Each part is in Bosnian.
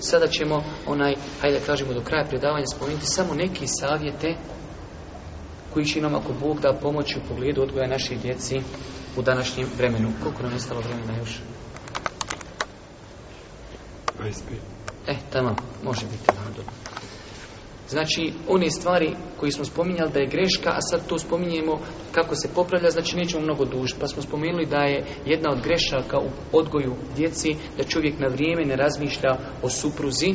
Sada ćemo, onaj, hajde da kažemo do kraja predavanja, spomenuti samo neki savjete koji će nam, ako Bog da, pomoći u pogledu odgoja naših djeci u današnjem vremenu. Koliko nam je stalo vremena još? E, tamo, može biti. Znači, one stvari koje smo spominjali da je greška, a sad to spominjemo kako se popravlja, znači nećemo mnogo duž Pa smo spomenuli da je jedna od grešaka u odgoju djeci, da čovjek na vrijeme ne razmišlja o supruzi.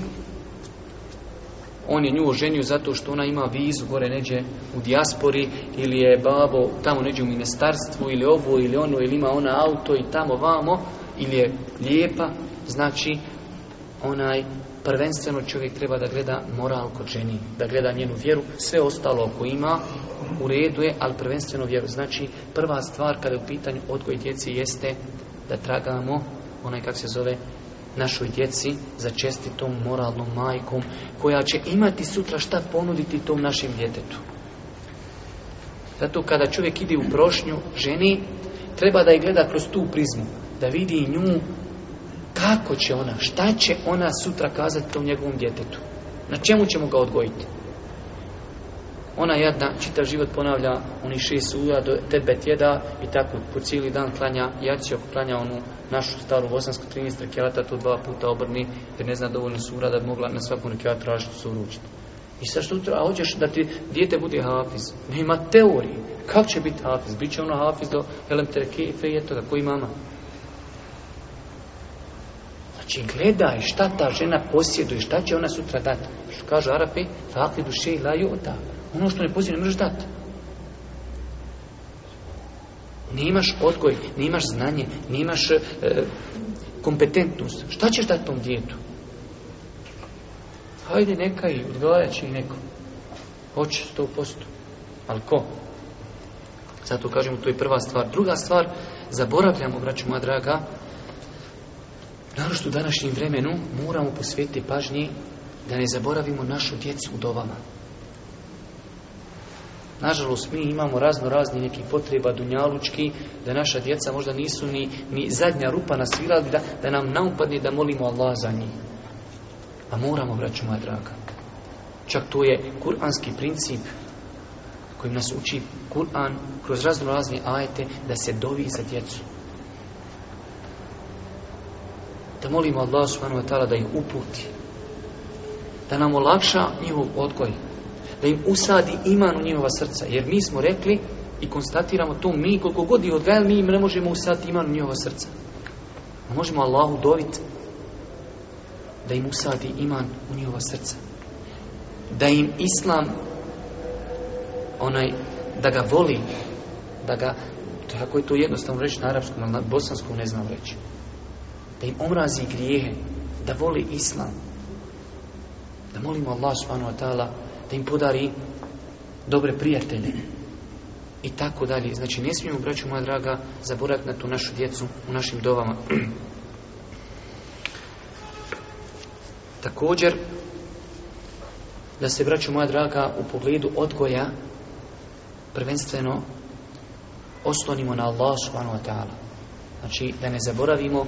On je nju oženio zato što ona ima vizu gore neđe u dijaspori ili je babo tamo neđe u ministarstvu ili ovo ili ono ili ima ona auto i tamo vamo ili je lijepa. Znači, onaj prvenstveno čovjek treba da gleda moral kod ženi, da gleda njenu vjeru, sve ostalo ako ima, u redu je, ali prvenstveno vjeru. Znači, prva stvar kada je u pitanju odgoj djeci jeste da tragamo onaj kak se zove našoj djeci za čestitom moralnom majkom koja će imati sutra šta ponuditi tom našem djetetu. Zato kada čovjek ide u prošnju ženi, treba da je gleda kroz tu prizmu, da vidi nju kako će ona, šta će ona sutra kazati tom njegovom djetetu? Na čemu ćemo ga odgojiti? Ona jedna čitav život ponavlja onih šest suja do tebe tjeda i tako po cijeli dan klanja će klanja onu našu staru bosansku 13 to dva puta obrni jer ne zna dovoljno sura da bi mogla na svakom kjelat tražiti su uručiti. I sad što a hoćeš da ti dijete bude hafiz? Nema teorije. Kako će biti hafiz? će ono hafiz do elem terke i da, koji mama. Znači, gledaj šta ta žena posjeduje, šta će ona sutra dati. Što kažu Arapi, fakli duše i laju ota. Ono što ne posjeduje, ne možeš dati. Nimaš odgoj, nimaš znanje, nimaš e, kompetentnost. Šta ćeš dati tom djetu? Hajde neka i odgledat će i neko. Hoće sto posto. Ali ko? Zato kažemo, to je prva stvar. Druga stvar, zaboravljamo, braću moja draga, naročito u današnjem vremenu, moramo posvetiti pažnji da ne zaboravimo našu djecu u dovama. Nažalost, mi imamo razno razni neki potreba dunjalučki, da naša djeca možda nisu ni, ni zadnja rupa na svirali, da, da nam naupadne da molimo Allah za njih. A moramo, braću moja draga. Čak to je kuranski princip kojim nas uči Kur'an kroz razno razne ajete da se dovi za djecu. da molimo Allah subhanahu wa da ih uputi da nam olakša njihov odgoj da im usadi iman u njihova srca jer mi smo rekli i konstatiramo to mi koliko god i odgajali mi im ne možemo usaditi iman u njihova srca možemo Allahu dobiti da im usadi iman u njihova srca da im Islam onaj da ga voli da ga, tako je to jednostavno reći na arapskom, ali na bosanskom ne znam reći da im omrazi grijehe, da voli Islam. Da molimo Allah subhanahu wa ta'ala da im podari dobre prijatelje i tako dalje. Znači ne smijemo, braću moja draga, zaboraviti na tu našu djecu u našim dovama. Također, da se, braću moja draga, u pogledu odgoja prvenstveno oslonimo na Allah subhanahu wa ta'ala. Znači, da ne zaboravimo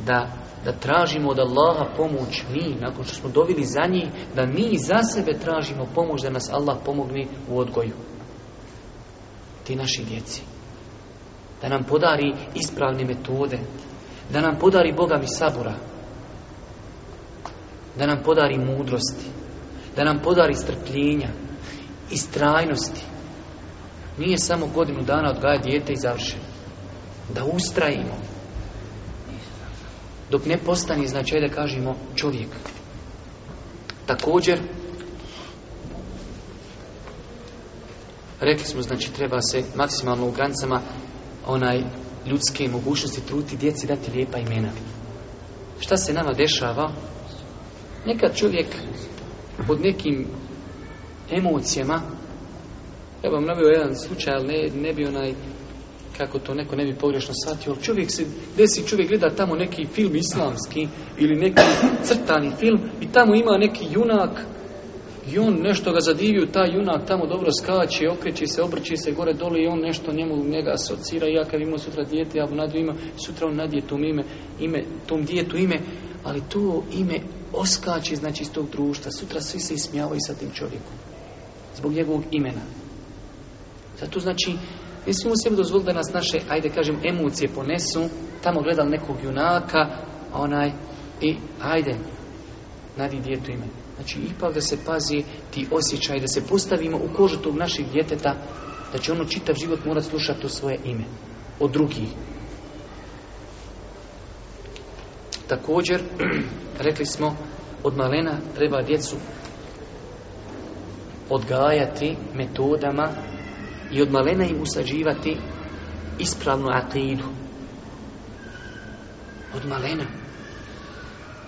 da, da tražimo od Allaha pomoć mi, nakon što smo dovili za njih, da mi za sebe tražimo pomoć da nas Allah pomogne u odgoju. Ti naši djeci. Da nam podari ispravne metode. Da nam podari Boga mi sabora. Da nam podari mudrosti. Da nam podari strpljenja. i strajnosti Nije samo godinu dana odgaja djete i završeno. Da ustrajimo dok ne postani, znači, da kažemo čovjek. Također, rekli smo, znači, treba se maksimalno u granicama onaj ljudske mogućnosti truti djeci dati lijepa imena. Šta se nama dešava? Nekad čovjek pod nekim emocijama, ja vam navio jedan slučaj, ali ne, ne bi onaj kako to neko ne bi pogrešno shvatio, ali čovjek se desi, čovjek gleda tamo neki film islamski ili neki crtani film i tamo ima neki junak i on nešto ga zadivio, taj junak tamo dobro skače, okreće se, obrće se gore dole i on nešto njemu njega asocira. Ja kad imao sutra dijete, ja nadu ima, sutra on nadije tom ime, ime, tom dijetu ime, ali to ime oskače znači iz tog društva. Sutra svi se ismijavaju sa tim čovjekom. Zbog njegovog imena. Zato znači mi smo sebi dozvoliti da nas naše, ajde kažem, emocije ponesu, tamo gledal nekog junaka, onaj, i ajde, nadi djetu ime. Znači, ipak da se pazi ti osjećaj, da se postavimo u kožu tog našeg djeteta, da će ono čitav život morati slušati to svoje ime, od drugih. Također, rekli smo, od malena treba djecu odgajati metodama i od malena im usađivati ispravnu akidu. Od malena.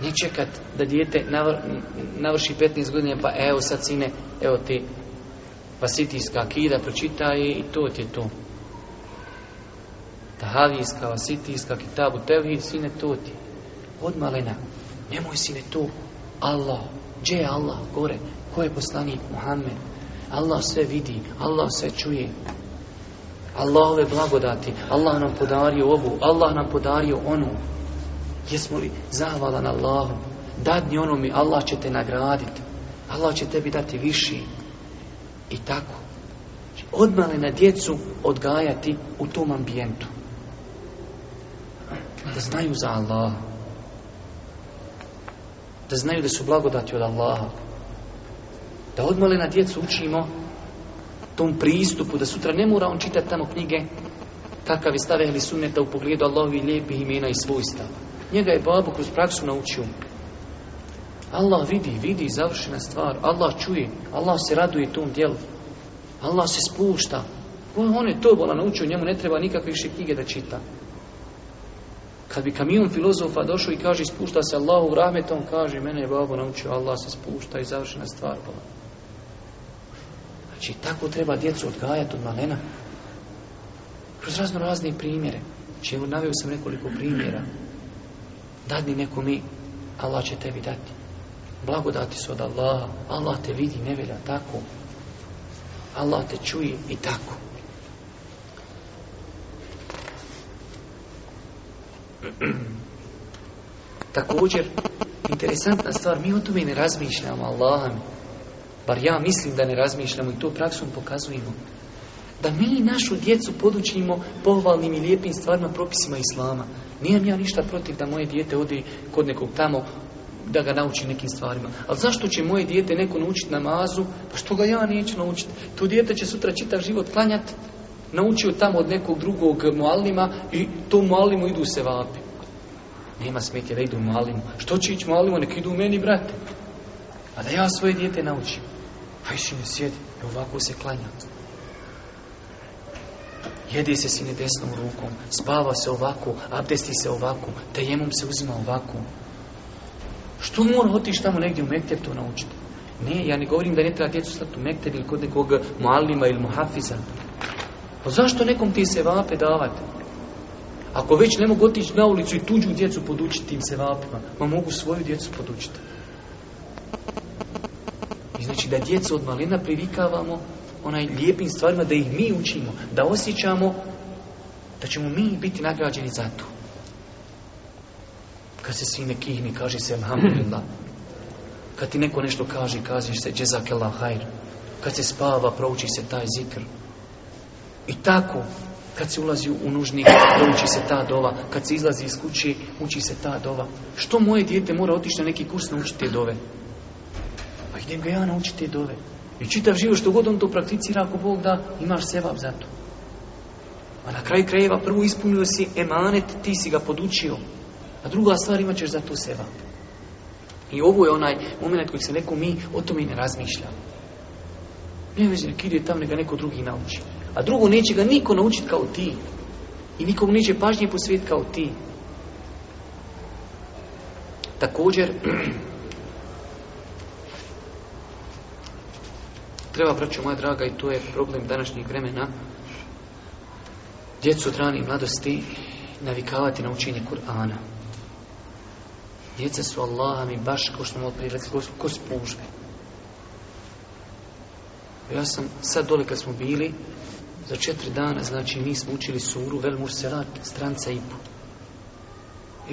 Ne čekat da dijete navrši 15 godina pa evo sad sine, evo ti vasitijska pa akida pročitaj i to ti je to. Tahavijska, vasitijska, kitabu, tevhid, sine to ti. Od malena. Nemoj sine to. Allah. Gdje je Allah? Gore. Ko je poslanik? Muhammed. Allah sve vidi, Allah sve čuje. ove blagodati, Allah nam podario ovu, Allah nam podario onu. Jesmo li zahvalan Allahu? Dadni ono mi, Allah će te nagraditi. Allah će tebi dati viši. I tako. Znači, Odmali na djecu odgajati u tom ambijentu. Da znaju za Allah. Da znaju da su blagodati od Allaha. Da odmole na djecu učimo tom pristupu, da sutra ne mora on čitati tamo knjige kakav je stav ili sunneta u pogledu Allahovi lijepih imena i svojstava. Njega je babu kroz praksu naučio. Allah vidi, vidi završena stvar. Allah čuje, Allah se raduje tom djelu. Allah se spušta. Pa on je to bola naučio, njemu ne treba nikakve više knjige da čita. Kad bi kamion filozofa došao i kaže spušta se Allahu rahmetom, kaže mene je babo naučio, Allah se spušta i završena stvar bola. Znači, tako treba djecu odgajati od malena. Kroz razno razne primjere. Znači, evo, naveo sam nekoliko primjera. Dadni neko mi, Allah će tebi dati. Blagodati su od Allaha. Allah te vidi, ne velja tako. Allah te čuje i tako. Također, interesantna stvar, mi o tome ne razmišljamo, Allahom bar ja mislim da ne razmišljamo i to praksom pokazujemo. Da mi našu djecu podučimo pohvalnim i lijepim stvarima, propisima Islama. Nijem ja ništa protiv da moje dijete ode kod nekog tamo da ga nauči nekim stvarima. Ali zašto će moje dijete neko naučiti namazu? Pa što ga ja neću naučiti? To dijete će sutra čitav život klanjati, naučio tamo od nekog drugog mualima i to mualimu idu se vapi. Nema smetje da idu mualimu. Što će ići mualimu? Nek idu u meni, brate. A da ja svoje dijete naučim. Aj mi sjedi. I ovako se klanja. Jedi se sine desnom rukom. Spava se ovako. Abdesti se ovako. jemom se uzima ovako. Što mora otići tamo negdje u Mekteb to naučiti? Ne, ja ne govorim da ne treba djecu slati u Mekteb ili kod nekog malima ili muhafiza. Pa zašto nekom ti se vape davati? Ako već ne mogu otići na ulicu i tuđu djecu podučiti tim se vapima, ma mogu svoju djecu podučiti. I znači da djecu od malina privikavamo onaj lijepim stvarima, da ih mi učimo, da osjećamo da ćemo mi biti nagrađeni za to. Kad se svi ne kihni, kaže se Alhamdulillah. Kad ti neko nešto kaže, kažeš se Jezakallah hajr. Kad se spava, prouči se taj zikr. I tako, kad se ulazi u nužnik, uči se ta dova. Kad se izlazi iz kuće, uči se ta dova. Što moje dijete mora otići na neki kurs naučiti te dove? idem ga ja naučiti dove. I čitav život što god on to prakticira, ako Bog da, imaš sevap za to. A na kraju krajeva prvo ispunio si emanet, ti si ga podučio. A druga stvar imat ćeš za to sevap. I ovo je onaj moment koji se neko mi o tome ne razmišlja. Ne već nek ide tam, neka neko drugi nauči. A drugo, neće ga niko naučiti kao ti. I nikomu neće pažnje posvijet kao ti. Također, treba, vraćati moja draga, i to je problem današnjih vremena, djecu rani mladosti navikavati na učenje Kur'ana. Djeca su Allaha mi baš, kao što malo ko spužbe. Ja sam sad dole kad smo bili, za četiri dana, znači mi smo učili suru Vel Murserat, stranca i po.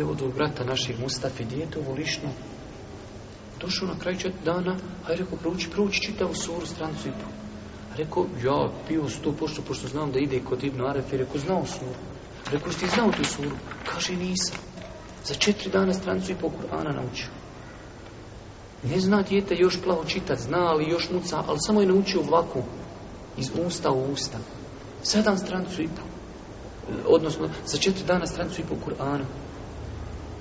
Evo do brata naših i dijete u lišno, Došao na kraj četiri dana, a je rekao, prouči, prouči, čitavu suru, strancu i pol. Rekao, ja pio sto pošto, pošto znam da ide kod Ibnu Aref, je rekao, znao suru. Rekao, ti znao tu suru? Kaže, nisam. Za četiri dana strancu i po Kur'ana naučio. Ne zna dijete još plavo čitat, zna ali još muca, ali samo je naučio ovako, iz usta u usta. Sedam strancu i Odnosno, za četiri dana strancu i po Kur'ana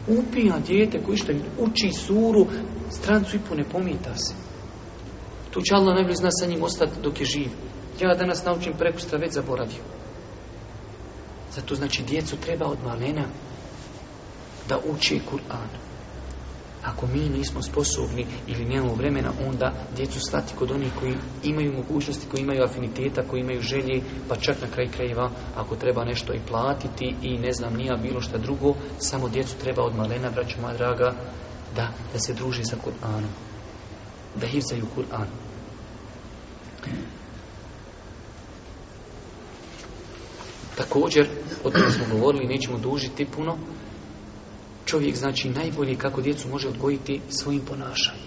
upija djete koji što uči suru, strancu i pune pomita se. Tu će Allah najbolje zna sa njim ostati dok je živ. Ja danas naučim prekustra već zaboravio. Zato znači djecu treba od malena da uči Kur'an. Ako mi nismo sposobni ili nemamo vremena, onda djecu stati kod onih koji imaju mogućnosti, koji imaju afiniteta, koji imaju želje, pa čak na kraj krajeva, ako treba nešto i platiti i ne znam nija bilo šta drugo, samo djecu treba od malena, braću moja draga, da, da se druži sa Kur'anom. Da hivzaju Kur'an. Također, o tome smo govorili, nećemo dužiti puno, čovjek znači najbolje kako djecu može odgojiti svojim ponašanjem.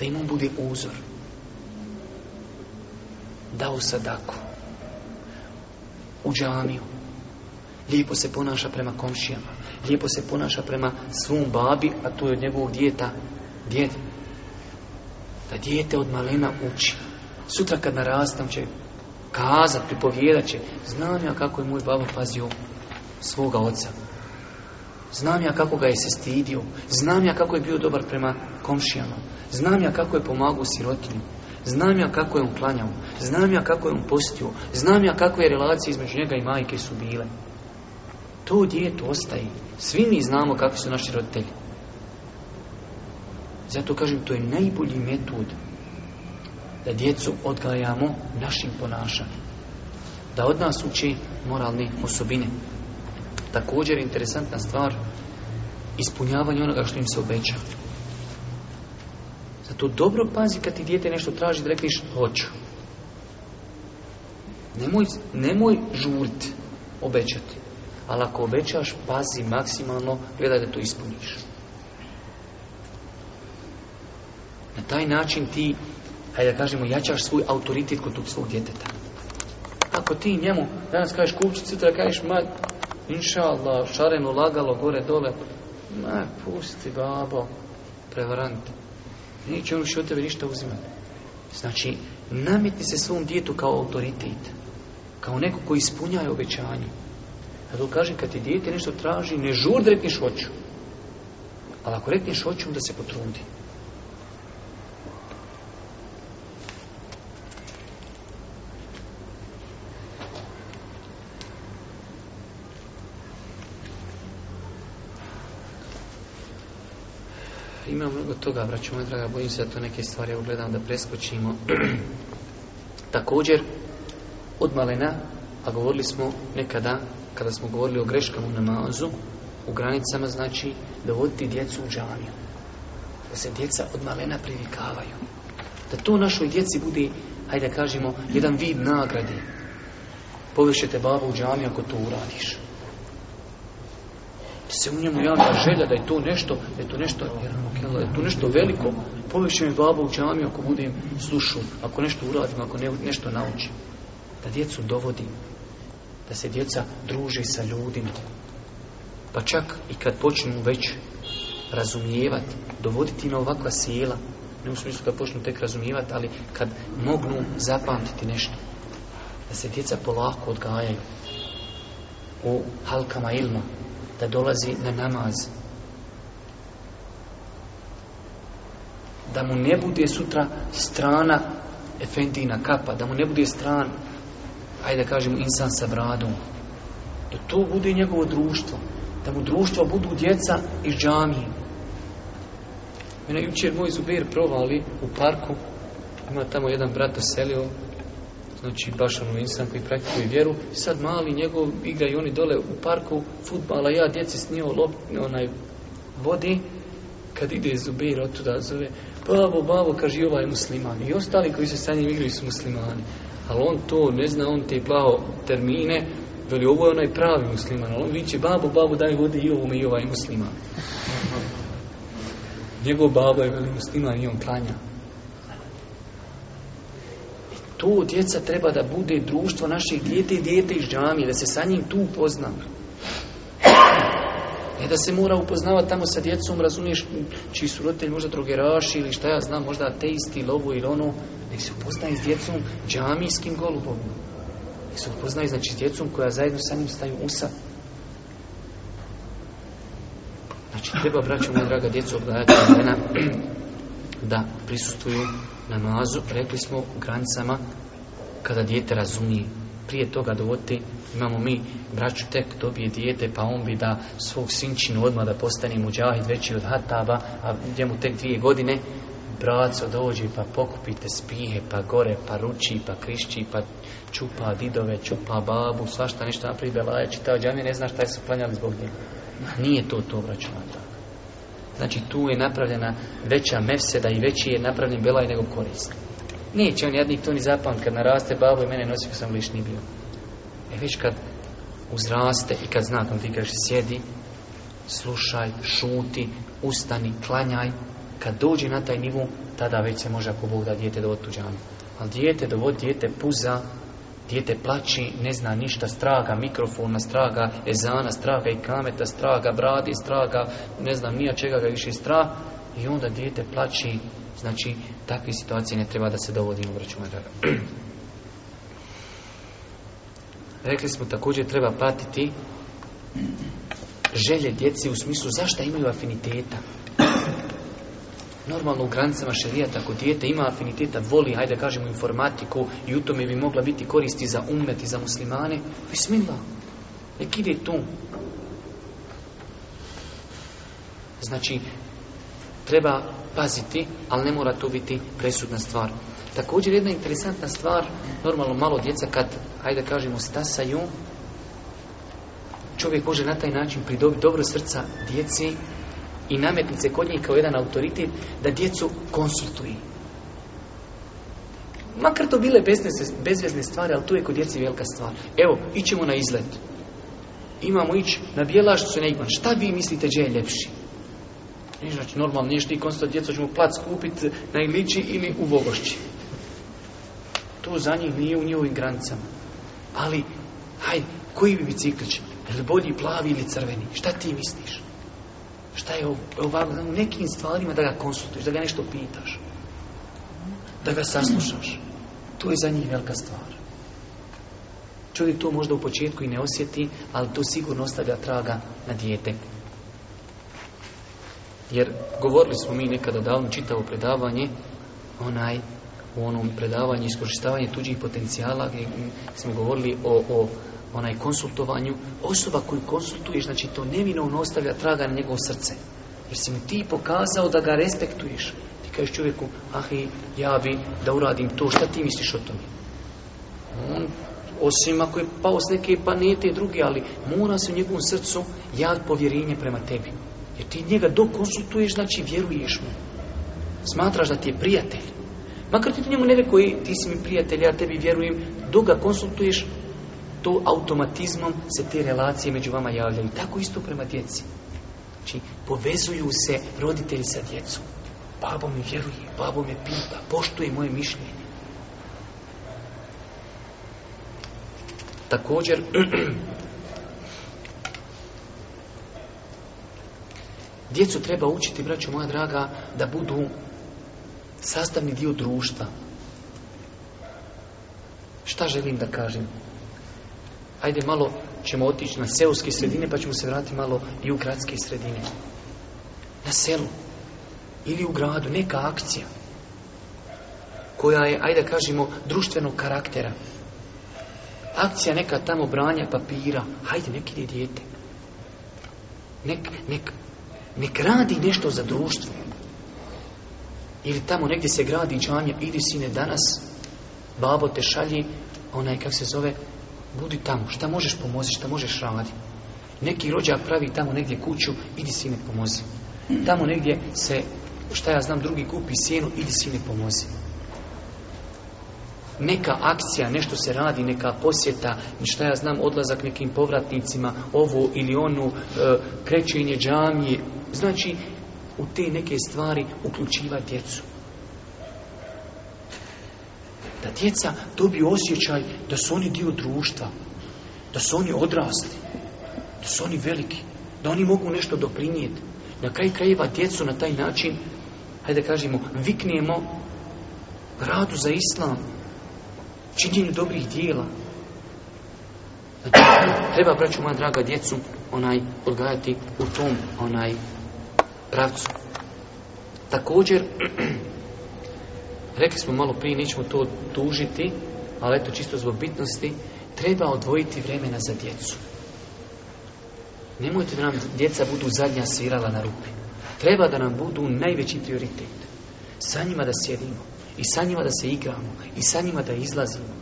Da im on bude uzor. Dao sadaku. U džamiju. Lijepo se ponaša prema komšijama. Lijepo se ponaša prema svom babi, a to je od njegovog djeta. Djed. Da dijete od malena uči. Sutra kad narastam će kazat, pripovjedat će. Znam ja kako je moj baba pazio svoga oca. Znam ja kako ga je se stidio. Znam ja kako je bio dobar prema komšijama. Znam ja kako je pomagao sirotinju. Znam ja kako je on klanjao. Znam ja kako je on postio. Znam ja kakve relacije između njega i majke su bile. To djeto ostaje. Svi mi znamo kakvi su naši roditelji. Zato kažem, to je najbolji metod da djecu odgajamo našim ponašanjem. Da od nas uči moralne osobine. Također interesantna stvar ispunjavanje onoga što im se obeća. Zato dobro pazi kad ti dijete nešto traži da rekliš, hoću. Nemoj, nemoj žuriti, obećati. Ali ako obećaš, pazi maksimalno, gledaj da to ispuniš. Na taj način ti, hajde da kažemo, jačaš svoj autoritet kod tog svog djeteta. Ako ti njemu danas kažeš kupčicu sutra kažeš, ma, Inša Allah, šarenu lagalo gore dole. ne, pusti babo, prevarant. Neće on više od tebe ništa uzimati. Znači, nametni se svom djetu kao autoritet. Kao neko koji ispunjaju obećanje. Ja to kaže, kad ti dijete nešto traži, ne žur da rekneš hoću. Ali ako rekneš hoću, onda se potrudi. ima mnogo toga, braću moj draga, bojim se da to neke stvari ugledam da preskočimo. Također, od malena, a govorili smo nekada, kada smo govorili o greškama u namazu, u granicama znači voditi djecu u džaniju. Da se djeca od malena privikavaju. Da to našoj djeci bude, hajde kažemo, jedan vid nagradi Povešete babu u džaniju ako to uradiš se u njemu javlja želja da je to nešto, da je to nešto, da je to nešto veliko, poveće mi baba u čami ako budem slušao, ako nešto uradim, ako nešto naučim. Da djecu dovodim, da se djeca druže sa ljudima. Pa čak i kad počnu već razumijevati, dovoditi na ovakva sjela, ne u smislu da počnu tek razumijevati, ali kad mogu zapamtiti nešto, da se djeca polako odgajaju u halkama ilma, da dolazi na namaz. Da mu ne bude sutra strana efendina kapa, da mu ne bude stran, ajde da kažem insan sa bradom. Da to bude njegovo društvo. Da mu društvo budu djeca i džamije. Mene jučer moj Zubir provali u parku. Ima tamo jedan brat oselio, znači baš ono insan koji praktikuje vjeru, sad mali njegov igra i oni dole u parku futbala, ja djeci s njom lop, onaj vodi, kad ide Zubir otuda zove, babo, babo, kaže i ovaj musliman. I ostali koji se sa njim igraju su muslimani. Ali on to ne zna, on te plao termine, veli ovo je onaj pravi musliman, ali on viće babo, babo, daj vodi i ovome i ovaj musliman. Njegov babo je veli musliman i on klanja. To djeca treba da bude društvo naših djete i djete iz džamije, da se sa njim tu upozna. Ne da se mora upoznavati tamo sa djecom, razumiješ, čiji su roditelji možda drogeraši ili šta ja znam, možda ateisti lovo ili ono. Nek se upoznaje s djecom džamijskim golubom. Nek se upoznaje znači, s djecom koja zajedno sa njim staju usa. Znači, treba, braću moja draga, djecu odgajati da prisustuju namazu, rekli smo u granicama kada dijete razumije. Prije toga dovoditi, imamo mi braću tek dobije dijete, pa on bi da svog sinčinu odmah da postane muđahid veći od hataba, a gdje mu tek dvije godine, braco dođe pa pokupite spihe, pa gore, pa ruči, pa krišći, pa čupa didove, čupa babu, svašta nešto napravi belaja, čitao džami, ne zna šta je se planjali zbog njega. Nije to to obračunata. Znači tu je napravljena veća mefseda i veći je napravljen belaj nego korist. Neće on jadnik to ni zapamt kad naraste babo i mene nosi sam lišni bio. E već kad uzraste i kad zna, ti kaže sjedi, slušaj, šuti, ustani, klanjaj, kad dođe na taj nivu, tada već se može ako Bog da dijete do tuđanu. Ali dijete dovod, dijete puza, Dijete plaći, ne zna ništa, straga, mikrofona, straga, ezana, straga i kameta, straga, bradi, straga, ne znam nija čega ga više strah. I onda dijete plaći, znači takve situacije ne treba da se dovodi u draga. Rekli smo također treba pratiti želje djeci u smislu zašto imaju afiniteta. Normalno u granicama šerijata ako dijete ima afiniteta, voli, hajde kažemo informatiku i u tome bi mogla biti koristi za umet i za muslimane, bismillah, nek ide tu. Znači, treba paziti, ali ne mora to biti presudna stvar. Također jedna interesantna stvar, normalno malo djeca kad, hajde kažemo, stasaju, čovjek može na taj način pridobiti dobro srca djeci i nametnice kod njih kao jedan autoritet da djecu konsultuje. Makar to bile bezvezne stvari, ali tu je kod djeci velika stvar. Evo, ićemo na izlet. Imamo ići na bijelašću na igman. Šta vi mislite gdje je ljepši? Niš, znači, normalno, niješ ti djecu, ćemo plac skupiti na iliči ili u Vogošći. To za njih nije u njihovim granicama. Ali, hajde, koji bi biciklić? jel bolji plavi ili crveni? Šta ti misliš? Šta je u, u nekim stvarima da ga konsultuješ, da ga nešto pitaš. Da ga saslušaš. To je za njih velika stvar. Čovjek to možda u početku i ne osjeti, ali to sigurno ostavlja traga na dijete. Jer govorili smo mi nekada davno čitavo predavanje, onaj u onom predavanju iskoristavanje tuđih potencijala gdje smo govorili o, o onaj konsultovanju, osoba koju konsultuješ, znači to neminovno ostavlja traga na njegovo srce. Jer si mu ti pokazao da ga respektuješ. Ti kažeš čovjeku, ahi, ja bi da uradim to, šta ti misliš o tome? On, osim ako je pao s neke panete i druge, ali mora se u njegovom srcu ja povjerenje prema tebi. Jer ti njega dok konsultuješ, znači vjeruješ mu. Smatraš da ti je prijatelj. Makar ti njemu ne rekao, ti si mi prijatelj, ja tebi vjerujem, dok ga konsultuješ, to automatizmom se te relacije među vama javljaju. Tako isto prema djeci. Znači, povezuju se roditelji sa djecom. Babo mi vjeruje, babo me pita, poštuje moje mišljenje. Također, djecu treba učiti, braćo moja draga, da budu sastavni dio društva. Šta želim da kažem? ajde malo ćemo otići na seoske sredine, pa ćemo se vratiti malo i u gradske sredine. Na selu. Ili u gradu. Neka akcija. Koja je, ajde kažemo, društvenog karaktera. Akcija neka tamo branja papira. Hajde, nek ide dijete. Nek, nek, nek radi nešto za društvo. Ili tamo negdje se gradi džanja, idi sine danas, babo te šalji, onaj, kak se zove, Budi tamo, šta možeš pomozi, šta možeš radi. Neki rođak pravi tamo negdje kuću, idi ne pomozi. Tamo negdje se, šta ja znam, drugi kupi sjenu, idi ne pomozi. Neka akcija, nešto se radi, neka posjeta, šta ja znam, odlazak nekim povratnicima, ovo ili onu, e, krećenje džamije. Znači, u te neke stvari uključiva djecu da djeca dobiju osjećaj da su oni dio društva, da su oni odrasli, da su oni veliki, da oni mogu nešto doprinijeti. Na kraj krajeva djecu na taj način, hajde kažemo, viknemo radu za islam, činjenju dobrih dijela. Znači, treba, braću moja draga, djecu onaj odgajati u tom onaj pravcu. Također, Rekli smo malo prije, nećemo to tužiti, ali eto čisto zbog bitnosti, treba odvojiti vremena za djecu. Nemojte da nam djeca budu zadnja svirala na rupi. Treba da nam budu najveći prioritet. Sa njima da sjedimo, i sa njima da se igramo, i sa njima da izlazimo,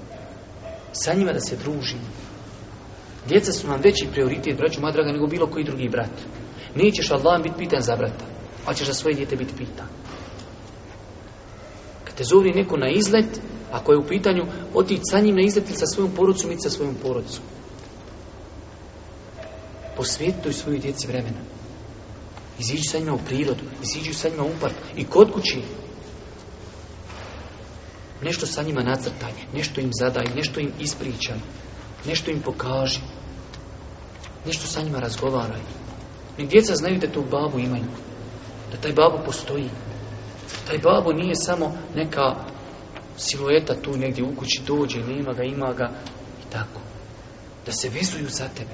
sa njima da se družimo. Djeca su nam veći prioritet, braću moja nego bilo koji drugi brat. Nećeš Allah biti pitan za brata, ali ćeš za svoje dijete biti pitan te zovi neko na izlet, ako je u pitanju otići sa njim na izlet sa svojom porodicom, sa svojom porodicom. Posvjetuj svoju djeci vremena. iziđu sa njima u prirodu, iziđu sa njima u park i kod kući. Nešto sa njima nacrtaj, nešto im zadaj, nešto im ispričaj, nešto im pokaži. Nešto sa njima razgovaraj. Nek djeca znaju da tu babu imaju, da taj babu postoji, taj babo nije samo neka silueta tu negdje u kući dođe, nema ga, ima ga i tako. Da se vezuju za tebe.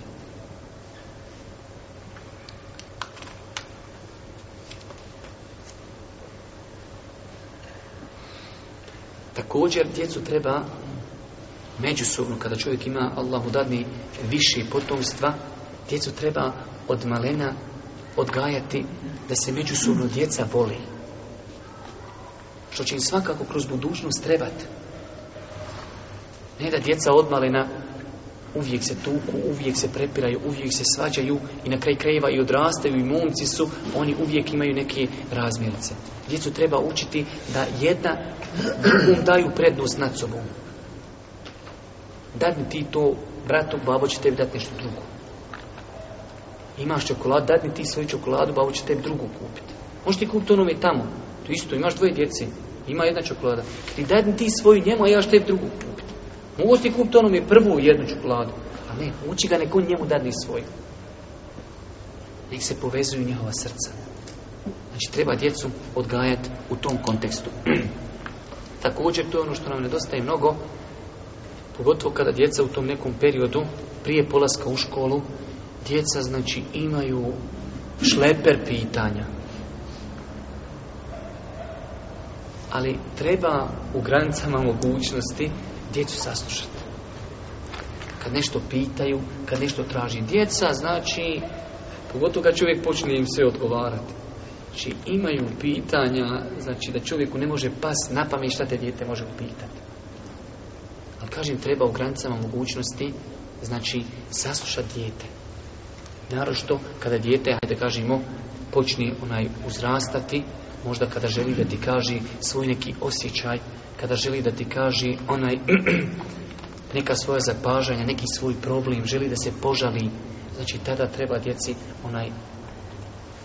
Također djecu treba međusobno, kada čovjek ima Allahu dadni više potomstva, djecu treba od malena odgajati da se međusobno djeca voli. Što će im svakako kroz budućnost trebati. Ne da djeca odmalena uvijek se tuku, uvijek se prepiraju, uvijek se svađaju i na kraj krajeva i odrastaju i momci su, oni uvijek imaju neke razmjerice. Djecu treba učiti da jedna drugom daju prednost nad sobom. Dadni ti to bratu, babo će tebi dati nešto drugo. Imaš čokoladu, dadni ti svoju čokoladu, babo će tebi drugu kupiti. Možeš ti kupiti onome tamo, to isto, imaš dvoje djece, ima jedna čokolada. Ti daj ti svoju njemu, a ja što drugu kupiti. Mogu ti kupiti mi prvu jednu čokoladu, a ne, uči ga neko njemu dadni svoju. Nek se povezuju njihova srca. Znači, treba djecu odgajati u tom kontekstu. Također, to je ono što nam nedostaje mnogo, pogotovo kada djeca u tom nekom periodu, prije polaska u školu, djeca, znači, imaju šleper pitanja. ali treba u granicama mogućnosti djecu saslušati. Kad nešto pitaju, kad nešto traži djeca, znači, pogotovo kad čovjek počne im sve odgovarati. Znači, imaju pitanja, znači da čovjeku ne može pas na pamet šta te dijete može upitati. Ali kažem, treba u granicama mogućnosti, znači, saslušati djete. Naravno što, kada dijete, hajde kažemo, počne onaj uzrastati, možda kada želi da ti kaži svoj neki osjećaj, kada želi da ti kaži onaj neka svoja zapažanja, neki svoj problem, želi da se požali, znači tada treba djeci onaj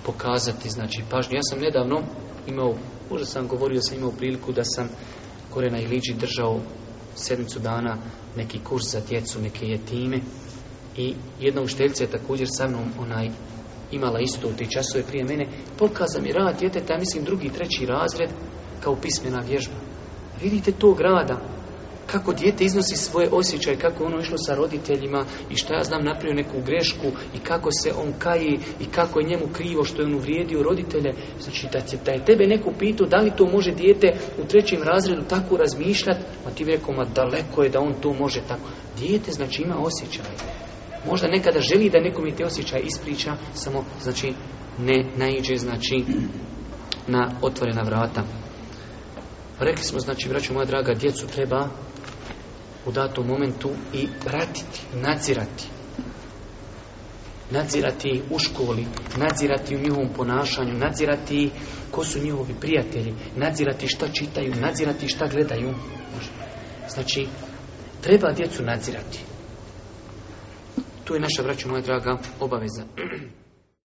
pokazati znači pažnju. Ja sam nedavno imao, možda sam govorio, sam imao priliku da sam kore na Iliđi držao sedmicu dana neki kurs za djecu, neke jetime i jedna ušteljica je također sa mnom onaj imala isto u te časove prije mene, pokaza mi rad djeteta, mislim drugi, treći razred, kao pismena vježba. Vidite tog grada, kako dijete iznosi svoje osjećaje, kako ono išlo sa roditeljima i šta ja znam napravio neku grešku i kako se on kaji i kako je njemu krivo što je on uvrijedio roditelje. Znači da, da je tebe neko pitao da li to može dijete u trećem razredu tako razmišljati, a ti bi rekao ma daleko je da on to može tako. Dijete znači ima osjećaje. Možda nekada želi da nekom je te osjećaj ispriča, samo znači ne naiđe znači na otvorena vrata. Rekli smo, znači, braćo moja draga, djecu treba u datom momentu i pratiti, nadzirati. Nadzirati u školi, nadzirati u njihovom ponašanju, nadzirati ko su njihovi prijatelji, nadzirati šta čitaju, nadzirati šta gledaju. Znači, treba djecu nadzirati. To je naša, vraćamo moja draga, obaveza.